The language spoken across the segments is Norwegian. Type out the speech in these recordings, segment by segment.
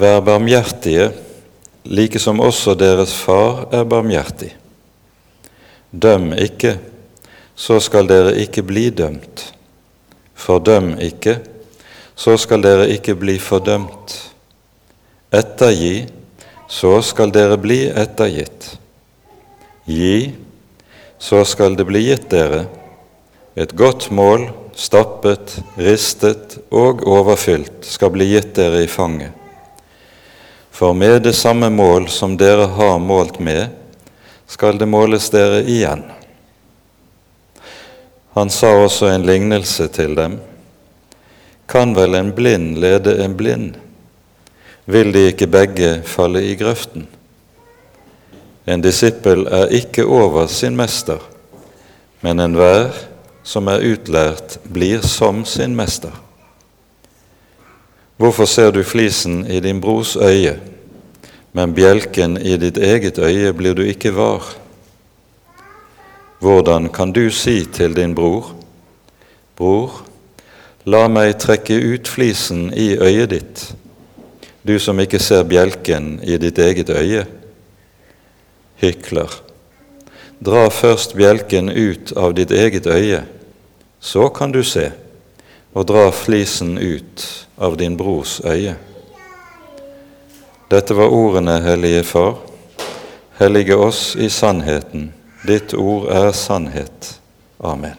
Vær barmhjertige, like som også deres far er barmhjertig. Døm ikke, så skal dere ikke bli dømt. Fordøm ikke, så skal dere ikke bli fordømt. Ettergi, så skal dere bli ettergitt. Gi, så skal det bli gitt dere. Et godt mål, stappet, ristet og overfylt, skal bli gitt dere i fanget. For med det samme mål som dere har målt med, skal det måles dere igjen. Han sa også en lignelse til dem. Kan vel en blind lede en blind? Vil de ikke begge falle i grøften? En disippel er ikke over sin mester, men enhver som er utlært, blir som sin mester. Hvorfor ser du flisen i din brors øye, men bjelken i ditt eget øye blir du ikke var? Hvordan kan du si til din bror, Bror, la meg trekke ut flisen i øyet ditt, du som ikke ser bjelken i ditt eget øye? Hykler. Dra først bjelken ut av ditt eget øye, så kan du se, og dra flisen ut av din brors øye. Dette var ordene, Hellige Far. Hellige oss i sannheten. Ditt ord er sannhet. Amen.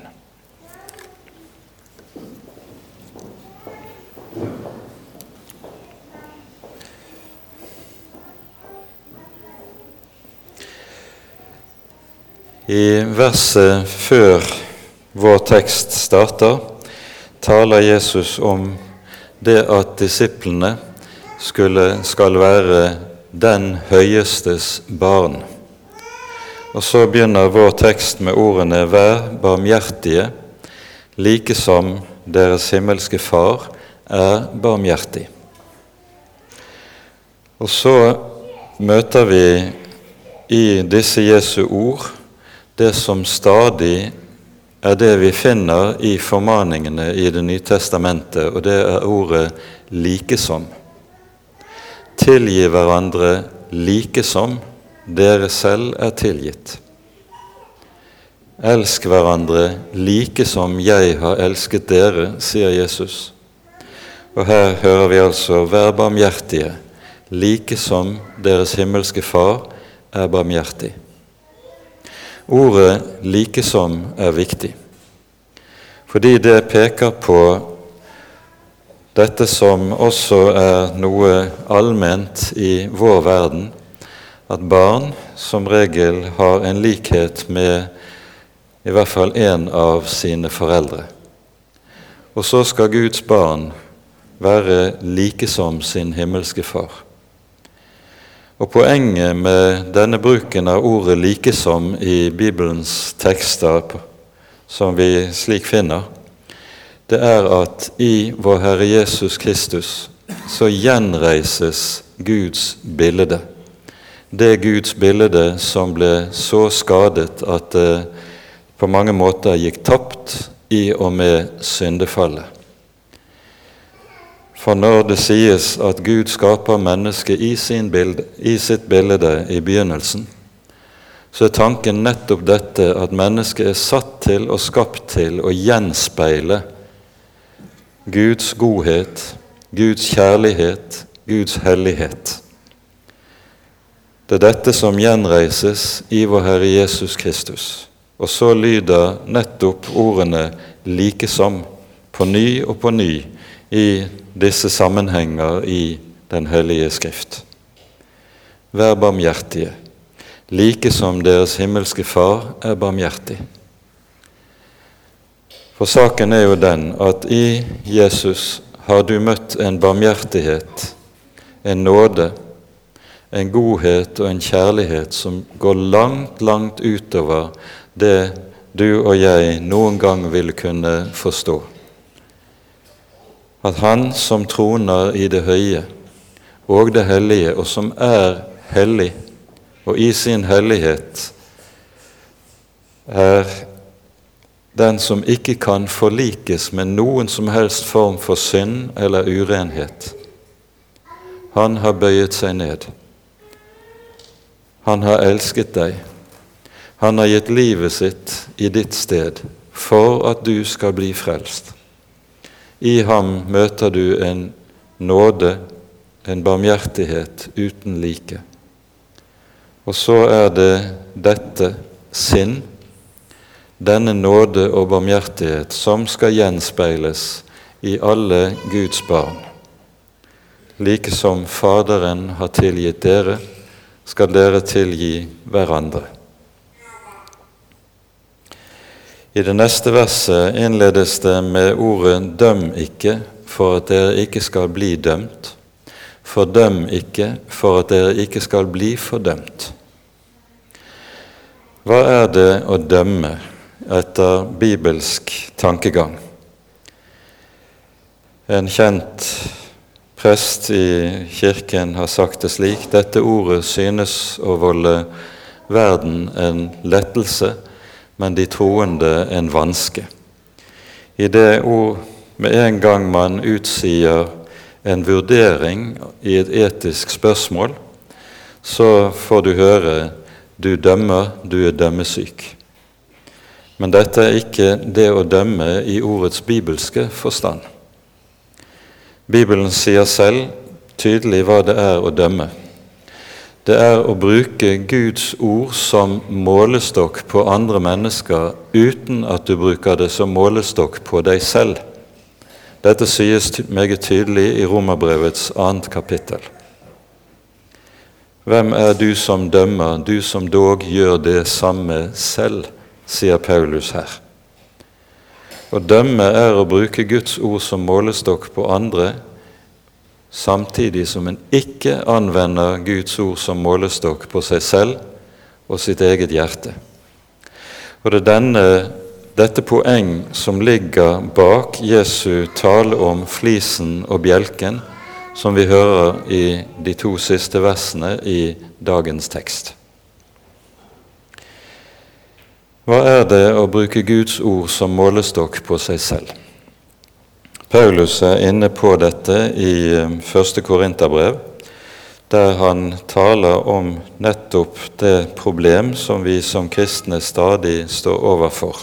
I verset før vår tekst starter, taler Jesus om det at disiplene skulle, skal være den høyestes barn. Og så begynner vår tekst med ordene 'Vær barmhjertige, like som deres himmelske Far er barmhjertig'. Og så møter vi i disse Jesu ord det som stadig er det vi finner i formaningene i Det nye testamentet, og det er ordet 'likesom'. Tilgi hverandre likesom dere selv er tilgitt. Elsk hverandre like som jeg har elsket dere, sier Jesus. Og her hører vi altså 'vær barmhjertige, like som deres himmelske Far er barmhjertig'. Ordet 'likesom' er viktig, fordi det peker på dette som også er noe allment i vår verden, at barn som regel har en likhet med i hvert fall én av sine foreldre. Og så skal Guds barn være like som sin himmelske Far. Og Poenget med denne bruken av ordet 'likesom' i Bibelens tekster, som vi slik finner, det er at i vår Herre Jesus Kristus så gjenreises Guds bilde. Det Guds bilde som ble så skadet at det på mange måter gikk tapt i og med syndefallet. For når det sies at Gud skaper mennesket i, i sitt bilde i begynnelsen, så er tanken nettopp dette at mennesket er satt til og skapt til å gjenspeile Guds godhet, Guds kjærlighet, Guds hellighet. Det er dette som gjenreises i vår Herre Jesus Kristus. Og så lyder nettopp ordene 'likesom' på ny og på ny i disse sammenhenger i Den hellige Skrift. Vær barmhjertige, like som deres himmelske Far er barmhjertig. For saken er jo den at i Jesus har du møtt en barmhjertighet, en nåde, en godhet og en kjærlighet som går langt, langt utover det du og jeg noen gang vil kunne forstå at Han som troner i det høye og det hellige, og som er hellig, og i sin hellighet er den som ikke kan forlikes med noen som helst form for synd eller urenhet, Han har bøyet seg ned. Han har elsket deg. Han har gitt livet sitt i ditt sted for at du skal bli frelst. I ham møter du en nåde, en barmhjertighet uten like. Og så er det dette sinn, denne nåde og barmhjertighet, som skal gjenspeiles i alle Guds barn. Like som Faderen har tilgitt dere, skal dere tilgi hverandre. I det neste verset innledes det med ordet 'døm ikke', for at dere ikke skal bli dømt. Fordøm ikke, for at dere ikke skal bli fordømt. Hva er det å dømme etter bibelsk tankegang? En kjent prest i kirken har sagt det slik dette ordet synes å volde verden en lettelse, men de troende en vanske. I det ord med en gang man utsier en vurdering i et etisk spørsmål, så får du høre 'du dømmer, du er dømmesyk'. Men dette er ikke det å dømme i ordets bibelske forstand. Bibelen sier selv tydelig hva det er å dømme. Det er å bruke Guds ord som målestokk på andre mennesker uten at du bruker det som målestokk på deg selv. Dette sies meget tydelig i Romerbrevets annet kapittel. Hvem er du som dømmer, du som dog gjør det samme selv, sier Paulus her. Å dømme er å bruke Guds ord som målestokk på andre, samtidig som en ikke anvender Guds ord som målestokk på seg selv og sitt eget hjerte. Og det er denne, dette poeng som ligger bak Jesu tale om flisen og bjelken, som vi hører i de to siste versene i dagens tekst. Hva er det å bruke Guds ord som målestokk på seg selv? Paulus er inne på dette i um, første Korinterbrev, der han taler om nettopp det problem som vi som kristne stadig står overfor,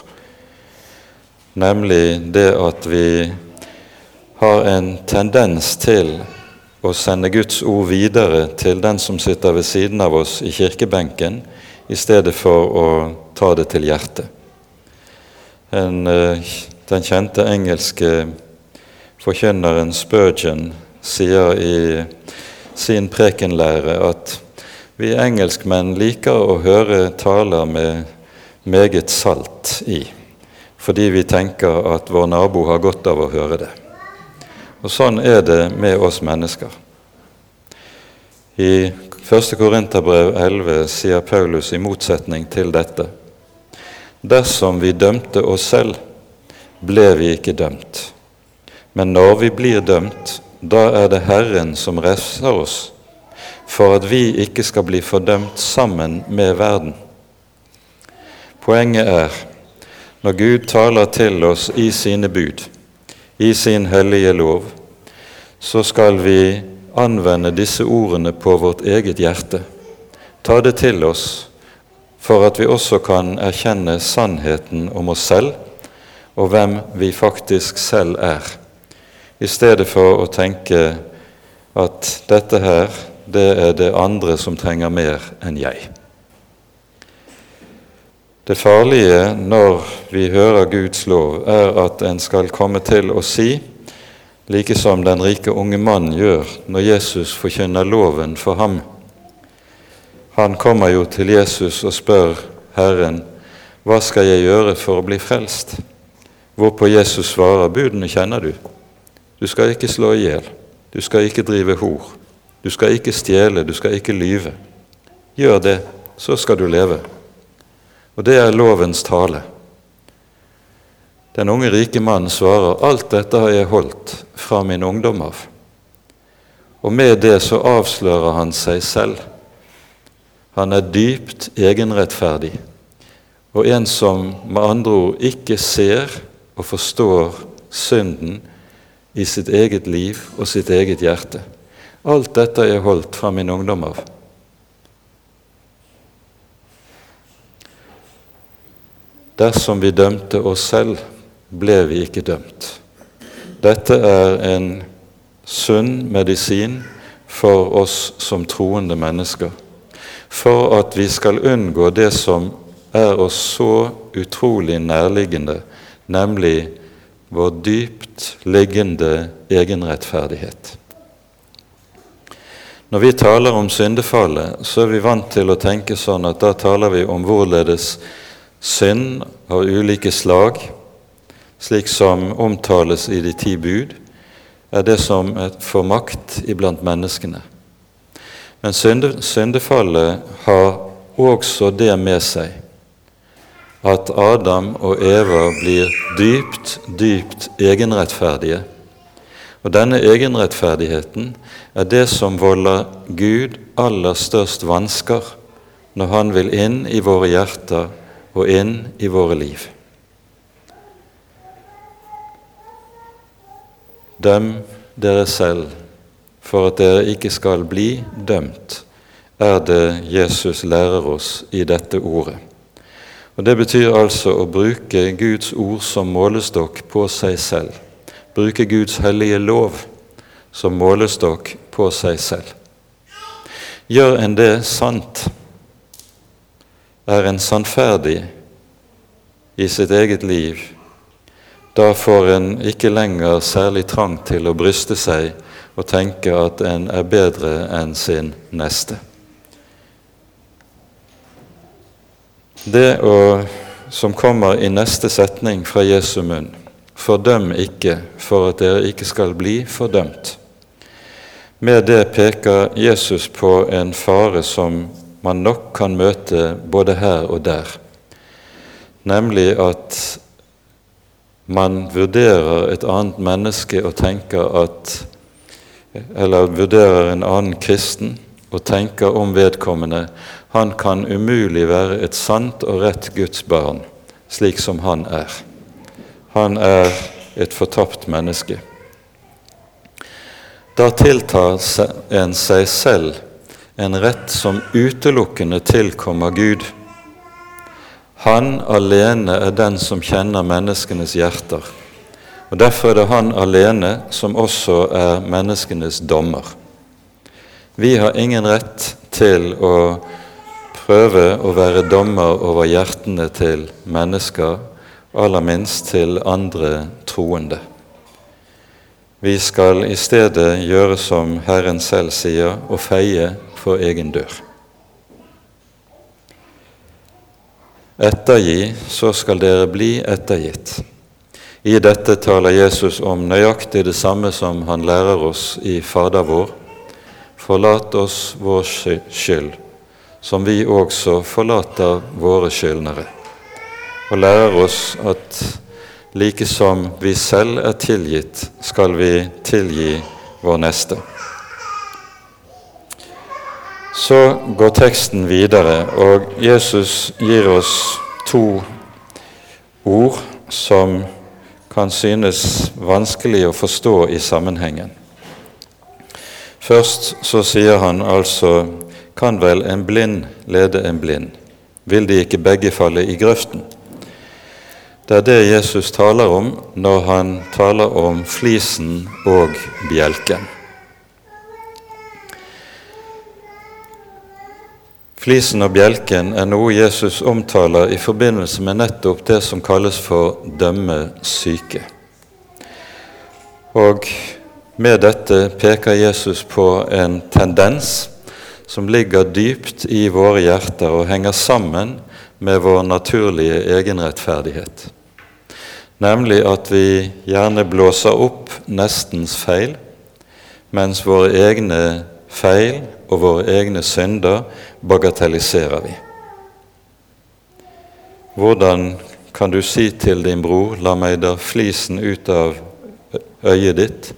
nemlig det at vi har en tendens til å sende Guds ord videre til den som sitter ved siden av oss i kirkebenken, i stedet for å ta det til hjertet. En, eh, den kjente engelske forkynneren Spurgeon sier i sin prekenlære at vi engelskmenn liker å høre taler med meget salt i, fordi vi tenker at vår nabo har godt av å høre det. Og Sånn er det med oss mennesker. I 1. Korinterbrev 11 sier Paulus i motsetning til dette. Dersom vi dømte oss selv, ble vi ikke dømt. Men når vi blir dømt, da er det Herren som refser oss, for at vi ikke skal bli fordømt sammen med verden. Poenget er, når Gud taler til oss i sine bud, i sin hellige lov, så skal vi anvende disse ordene på vårt eget hjerte. Ta det til oss for at vi også kan erkjenne sannheten om oss selv og hvem vi faktisk selv er, i stedet for å tenke at dette her, det er det andre som trenger mer enn jeg. Det farlige når vi hører Guds lov, er at en skal komme til å si like som den rike unge mannen gjør når Jesus forkynner loven for ham. Han kommer jo til Jesus og spør Herren, hva skal jeg gjøre for å bli frelst? Hvorpå Jesus svarer, budene kjenner du. Du skal ikke slå i hjel, du skal ikke drive hor, du skal ikke stjele, du skal ikke lyve. Gjør det, så skal du leve. Og det er lovens tale. Den unge rike mannen svarer, 'Alt dette har jeg holdt fra min ungdom av.' Og med det så avslører han seg selv. Han er dypt egenrettferdig, og en som med andre ord ikke ser og forstår synden i sitt eget liv og sitt eget hjerte. Alt dette er holdt fra min ungdom av. Dersom vi dømte oss selv, ble vi ikke dømt. Dette er en sunn medisin for oss som troende mennesker, for at vi skal unngå det som er oss så utrolig nærliggende, nemlig vår dypt liggende egenrettferdighet. Når vi taler om syndefallet, så er vi vant til å tenke sånn at da taler vi om hvorledes synd av ulike slag, slik som omtales i de ti bud, er det som får makt iblant menneskene. Men syndefallet har også det med seg at Adam og Eva blir dypt, dypt egenrettferdige. Og denne egenrettferdigheten er det som volder Gud aller størst vansker når Han vil inn i våre hjerter og inn i våre liv. Døm dere selv for at dere ikke skal bli dømt, er det Jesus lærer oss i dette ordet. Og Det betyr altså å bruke Guds ord som målestokk på seg selv. Bruke Guds hellige lov som målestokk på seg selv. Gjør en det sant, er en sannferdig i sitt eget liv, da får en ikke lenger særlig trang til å bryste seg og tenke at en er bedre enn sin neste. Det å, som kommer i neste setning fra Jesu munn, fordøm ikke for at dere ikke skal bli fordømt. Med det peker Jesus på en fare som man nok kan møte både her og der, nemlig at man vurderer et annet menneske og tenker at Eller vurderer en annen kristen og tenker om vedkommende han kan umulig være et sant og rett Guds barn, slik som han er. Han er et fortapt menneske. Da tiltar en seg selv en rett som utelukkende tilkommer Gud. Han alene er den som kjenner menneskenes hjerter. Og Derfor er det han alene som også er menneskenes dommer. Vi har ingen rett til å prøve å være dommer over hjertene til mennesker, aller minst til andre troende. Vi skal i stedet gjøre som Herren selv sier, og feie for egen dør. Ettergi, så skal dere bli ettergitt. I dette taler Jesus om nøyaktig det samme som han lærer oss i Fader vår. Forlat oss vår skyld som vi også forlater våre skyldnere, og lærer oss at like som vi selv er tilgitt, skal vi tilgi vår neste. Så går teksten videre, og Jesus gir oss to ord som kan synes vanskelig å forstå i sammenhengen. Først så sier han altså kan vel en blind lede en blind? Vil de ikke begge falle i grøften? Det er det Jesus taler om når han taler om flisen og bjelken. Flisen og bjelken er noe Jesus omtaler i forbindelse med nettopp det som kalles for dømmesyke. Og med dette peker Jesus på en tendens som ligger dypt i våre hjerter og henger sammen med vår naturlige egenrettferdighet. Nemlig at vi gjerne blåser opp nestens feil, mens våre egne feil og våre egne synder bagatelliserer vi. Hvordan kan du si til din bror 'la meg da flisen ut av øyet ditt',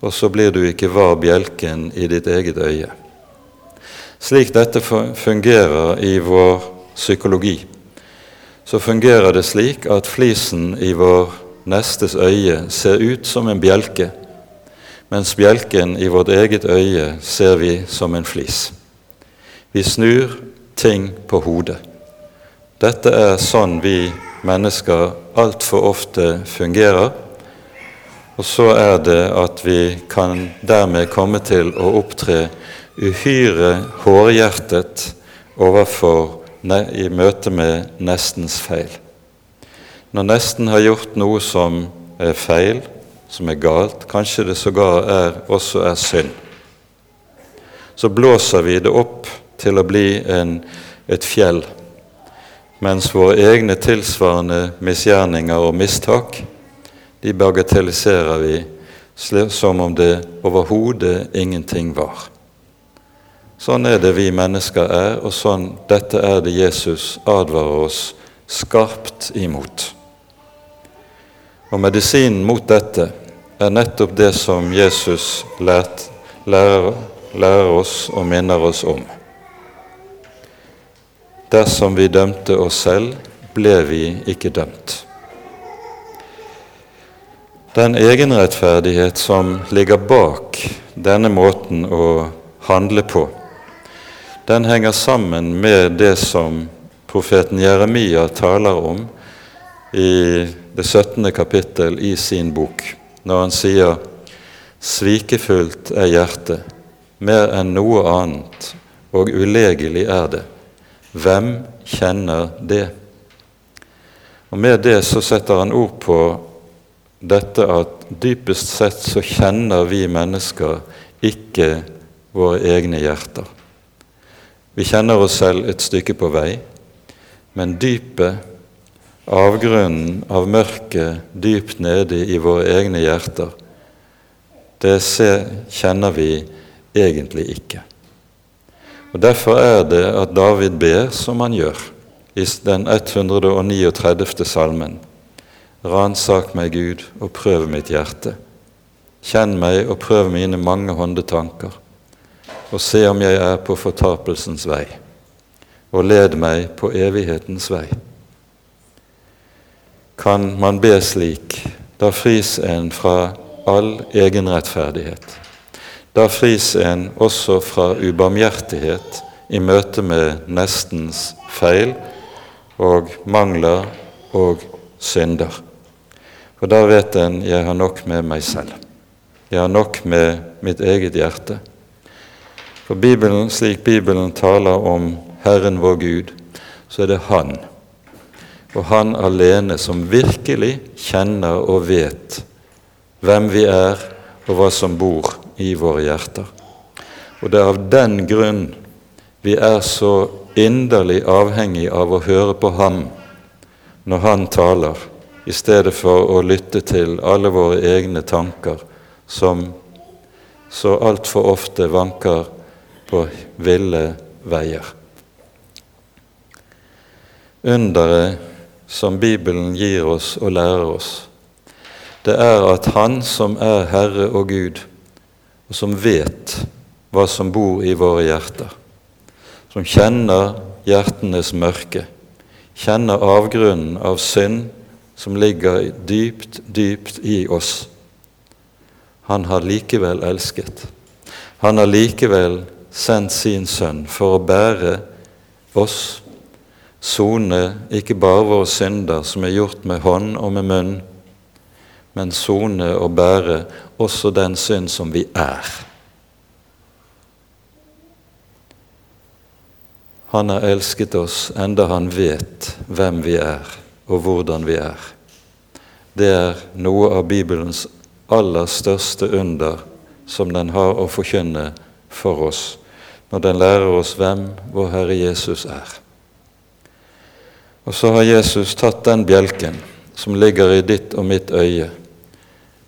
og så blir du ikke var bjelken i ditt eget øye? Slik dette fungerer i vår psykologi, så fungerer det slik at flisen i vår nestes øye ser ut som en bjelke, mens bjelken i vårt eget øye ser vi som en flis. Vi snur ting på hodet. Dette er sånn vi mennesker altfor ofte fungerer. Og så er det at vi kan dermed komme til å opptre uhyre hårhjertet overfor i møte med nestens feil. Når nesten har gjort noe som er feil, som er galt, kanskje det sågar er, også er synd, så blåser vi det opp til å bli en, et fjell, mens våre egne tilsvarende misgjerninger og mistak, de bagatelliserer vi som om det overhodet ingenting var. Sånn er det vi mennesker er, og sånn dette er det Jesus advarer oss skarpt imot. Og medisinen mot dette er nettopp det som Jesus lært, lærer, lærer oss og minner oss om. Dersom vi dømte oss selv, ble vi ikke dømt. Den egenrettferdighet som ligger bak denne måten å handle på, den henger sammen med det som profeten Jeremia taler om i det 17. kapittel i sin bok, når han sier Svikefullt er hjertet, mer enn noe annet, og ulegelig er det. Hvem kjenner det? Og Med det så setter han ord på dette at dypest sett så kjenner vi mennesker ikke våre egne hjerter. Vi kjenner oss selv et stykke på vei, men dypet avgrunnen av mørket dypt nede i våre egne hjerter, det kjenner vi egentlig ikke. Og Derfor er det at David ber som han gjør i den 139. salmen. Ransak meg, Gud, og prøv mitt hjerte. Kjenn meg og prøv mine mange håndetanker, og se om jeg er på fortapelsens vei, og led meg på evighetens vei kan man be slik. Da fris en fra all egenrettferdighet. Da fris en også fra ubarmhjertighet i møte med nestens feil og mangler og synder. For da vet en jeg har nok med meg selv. Jeg har nok med mitt eget hjerte. For Bibelen, slik Bibelen taler om Herren vår Gud, så er det Han og Han alene som virkelig kjenner og vet hvem vi er, og hva som bor i våre hjerter. Og det er av den grunn vi er så inderlig avhengig av å høre på Ham når Han taler, i stedet for å lytte til alle våre egne tanker, som så altfor ofte vanker på ville veier. Underet som Bibelen gir oss og lærer oss, det er at Han som er Herre og Gud, og som vet hva som bor i våre hjerter, som kjenner hjertenes mørke, kjenner avgrunnen av synd som ligger dypt, dypt i oss. Han har likevel elsket. Han har likevel sendt sin sønn for å bære oss sone ikke bare våre synder som er gjort med hånd og med munn, men sone og bære også den synd som vi er. Han har elsket oss enda han vet hvem vi er, og hvordan vi er. Det er noe av Bibelens aller største under som den har å forkynne for oss, når den lærer oss hvem vår Herre Jesus er. Og så har Jesus tatt den bjelken som ligger i ditt og mitt øye,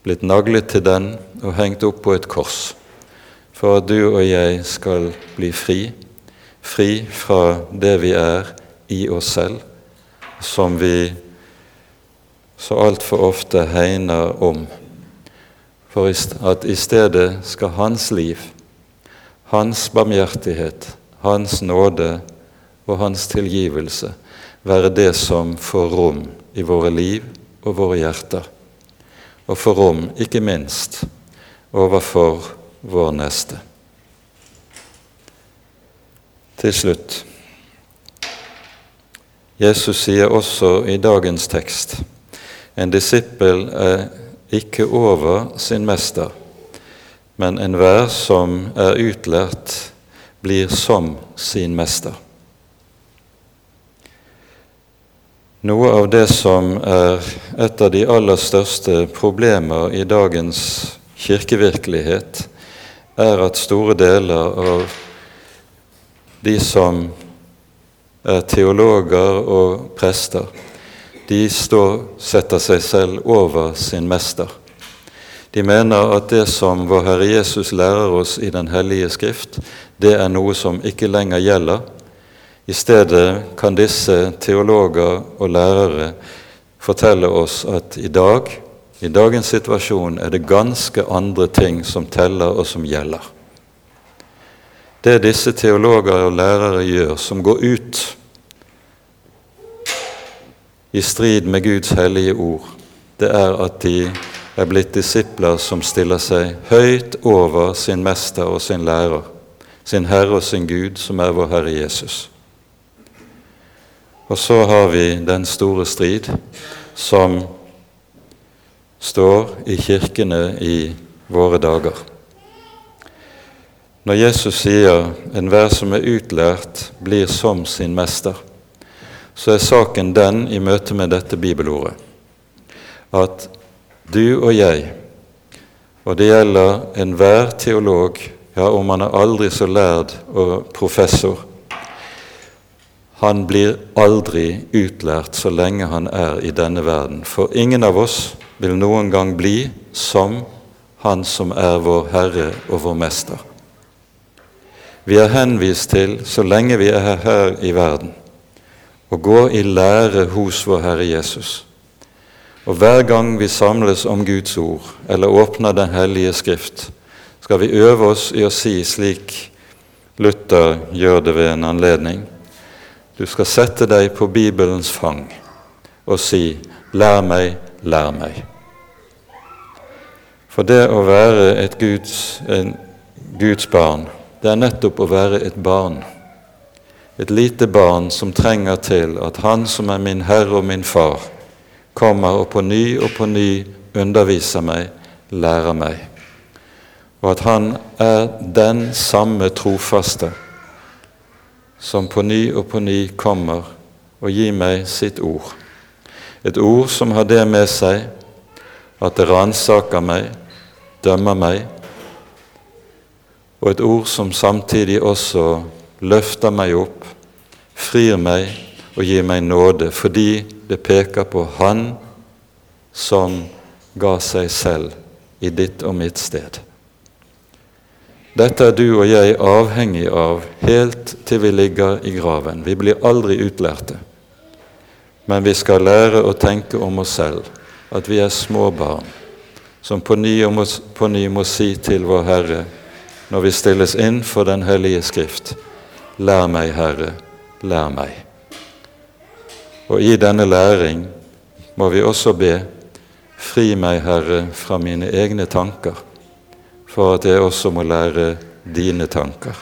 blitt naglet til den og hengt opp på et kors, for at du og jeg skal bli fri, fri fra det vi er i oss selv, som vi så altfor ofte hegner om, for at i stedet skal Hans liv, Hans barmhjertighet, Hans nåde og Hans tilgivelse være det som får rom i våre liv og våre hjerter. Og får rom, ikke minst, overfor vår neste. Til slutt Jesus sier også i dagens tekst en disippel er ikke over sin mester, men enhver som er utlært, blir som sin mester. Noe av det som er et av de aller største problemer i dagens kirkevirkelighet, er at store deler av de som er teologer og prester, de står, setter seg selv over sin mester. De mener at det som vår Herre Jesus lærer oss i Den hellige Skrift, det er noe som ikke lenger gjelder. I stedet kan disse teologer og lærere fortelle oss at i dag, i dagens situasjon, er det ganske andre ting som teller og som gjelder. Det disse teologer og lærere gjør, som går ut i strid med Guds hellige ord, det er at de er blitt disipler som stiller seg høyt over sin mester og sin lærer, sin Herre og sin Gud, som er vår Herre Jesus. Og så har vi den store strid som står i kirkene i våre dager. Når Jesus sier 'enhver som er utlært, blir som sin mester', så er saken den i møte med dette bibelordet at du og jeg, og det gjelder enhver teolog, ja, om han er aldri så lærd og professor, han blir aldri utlært så lenge han er i denne verden. For ingen av oss vil noen gang bli som Han som er vår Herre og vår Mester vi er henvist til så lenge vi er her i verden, å gå i lære hos vår Herre Jesus. Og hver gang vi samles om Guds ord eller åpner Den hellige Skrift, skal vi øve oss i å si slik Luther gjør det ved en anledning. Du skal sette deg på Bibelens fang og si 'Lær meg, lær meg'. For det å være et Guds, en Guds barn det er nettopp å være et barn. Et lite barn som trenger til at Han som er min Herre og min Far, kommer og på ny og på ny underviser meg, lærer meg. Og at Han er den samme trofaste som på ny og på ny kommer og gir meg sitt ord. Et ord som har det med seg at det ransaker meg, dømmer meg, og et ord som samtidig også løfter meg opp, frir meg og gi meg nåde, fordi det peker på Han som ga seg selv i ditt og mitt sted. Dette er du og jeg avhengig av helt til vi ligger i graven. Vi blir aldri utlærte. Men vi skal lære å tenke om oss selv at vi er små barn som på ny, må, på ny må si til vår Herre når vi stilles inn for Den hellige Skrift. Lær meg, Herre, lær meg. Og i denne læring må vi også be Fri meg, Herre, fra mine egne tanker, for at jeg også må lære dine tanker.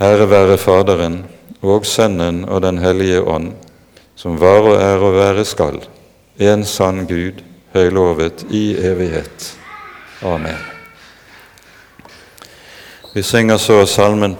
Ære være Faderen og Sønnen og Den hellige ånd, som var og er og være skal, en sann Gud, høylovet i evighet. Amen. Vi synger så salmen